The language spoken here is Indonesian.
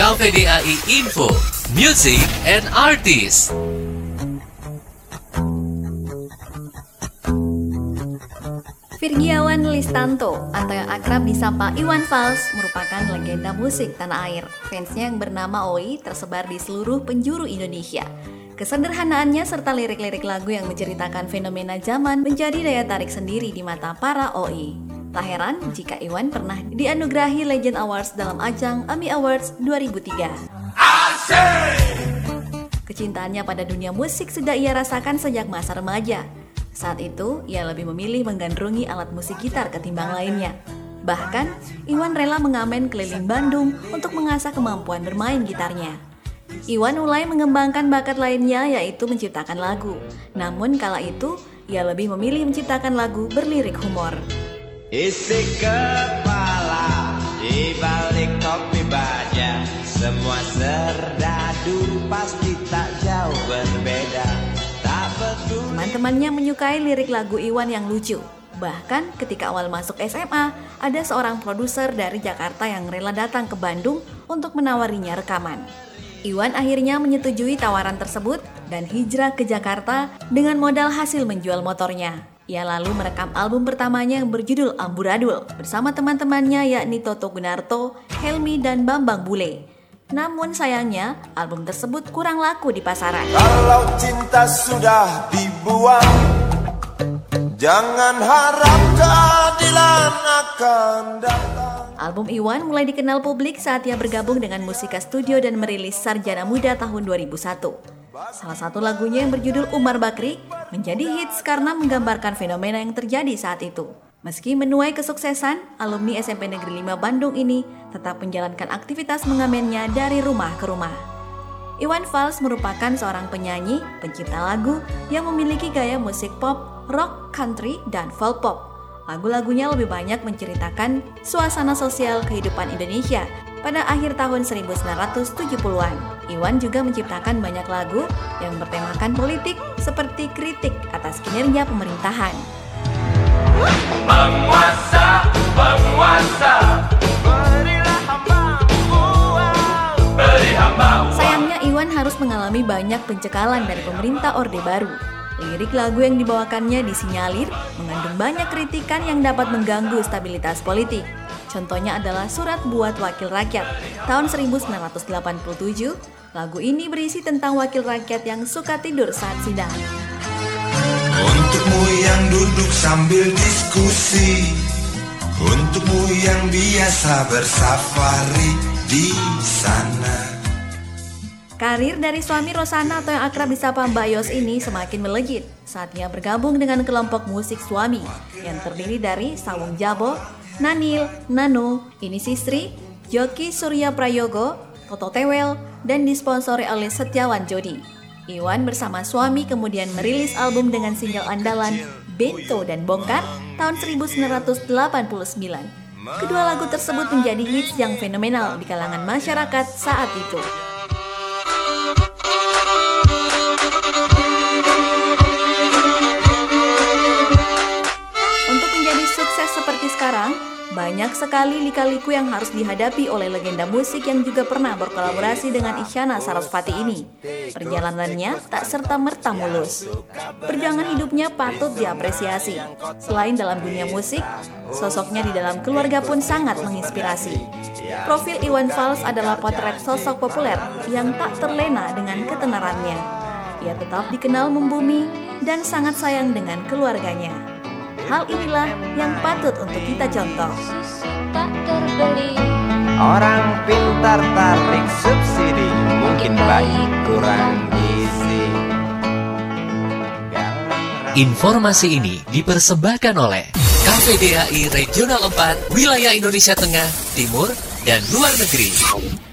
KVDAI Info, Music and Artist. Virgiawan Listanto atau yang akrab disapa Iwan Fals merupakan legenda musik tanah air. Fansnya yang bernama Oi tersebar di seluruh penjuru Indonesia. Kesederhanaannya serta lirik-lirik lagu yang menceritakan fenomena zaman menjadi daya tarik sendiri di mata para OI. Tak heran jika Iwan pernah dianugerahi Legend Awards dalam ajang AMI Awards 2003. Kecintaannya pada dunia musik sudah ia rasakan sejak masa remaja. Saat itu, ia lebih memilih menggandrungi alat musik gitar ketimbang lainnya. Bahkan, Iwan rela mengamen keliling Bandung untuk mengasah kemampuan bermain gitarnya. Iwan mulai mengembangkan bakat lainnya yaitu menciptakan lagu. Namun kala itu, ia lebih memilih menciptakan lagu berlirik humor. Isi kepala di balik kopi baja Semua serdadu pasti tak jauh berbeda Tak Teman-temannya menyukai lirik lagu Iwan yang lucu. Bahkan ketika awal masuk SMA, ada seorang produser dari Jakarta yang rela datang ke Bandung untuk menawarinya rekaman. Iwan akhirnya menyetujui tawaran tersebut dan hijrah ke Jakarta dengan modal hasil menjual motornya. Ia lalu merekam album pertamanya yang berjudul Amburadul bersama teman-temannya yakni Toto Gunarto, Helmi, dan Bambang Bule. Namun sayangnya, album tersebut kurang laku di pasaran. Kalau cinta sudah dibuang Jangan harap keadilan akan datang Album Iwan mulai dikenal publik saat ia bergabung dengan Musika Studio dan merilis Sarjana Muda tahun 2001. Salah satu lagunya yang berjudul Umar Bakri menjadi hits karena menggambarkan fenomena yang terjadi saat itu. Meski menuai kesuksesan, alumni SMP Negeri 5 Bandung ini tetap menjalankan aktivitas mengamennya dari rumah ke rumah. Iwan Fals merupakan seorang penyanyi, pencipta lagu yang memiliki gaya musik pop, rock, country, dan folk pop. Lagu-lagunya lebih banyak menceritakan suasana sosial kehidupan Indonesia pada akhir tahun 1970-an. Iwan juga menciptakan banyak lagu yang bertemakan politik seperti kritik atas kinerja pemerintahan. Penguasa, penguasa Berilah hamba uang Beri hamba Sayangnya Iwan harus mengalami banyak pencekalan dari pemerintah Orde Baru. Lirik lagu yang dibawakannya disinyalir mengandung banyak kritikan yang dapat mengganggu stabilitas politik. Contohnya adalah Surat Buat Wakil Rakyat tahun 1987. Lagu ini berisi tentang wakil rakyat yang suka tidur saat sidang. Untukmu yang duduk sambil diskusi Untukmu yang biasa bersafari di sana Karir dari suami Rosana atau yang akrab disapa Mbak Yos ini semakin melejit saat ia bergabung dengan kelompok musik suami yang terdiri dari Sawung Jabo, Nanil, Nano, Ini Sistri, Joki Surya Prayogo, Toto Tewel, dan disponsori oleh Setiawan Jodi. Iwan bersama suami kemudian merilis album dengan single andalan Bento dan Bongkar tahun 1989. Kedua lagu tersebut menjadi hits yang fenomenal di kalangan masyarakat saat itu. Sekarang, banyak sekali lika-liku yang harus dihadapi oleh legenda musik yang juga pernah berkolaborasi dengan Isyana Sarasvati ini. Perjalanannya tak serta-merta mulus. Perjuangan hidupnya patut diapresiasi. Selain dalam dunia musik, sosoknya di dalam keluarga pun sangat menginspirasi. Profil Iwan Fals adalah potret sosok populer yang tak terlena dengan ketenarannya. Ia tetap dikenal membumi dan sangat sayang dengan keluarganya. Hal inilah yang patut untuk kita contoh. tak terbeli Orang pintar tarik subsidi Mungkin baik kurang gizi Informasi ini dipersembahkan oleh KVDAI Regional 4, Wilayah Indonesia Tengah, Timur, dan Luar Negeri.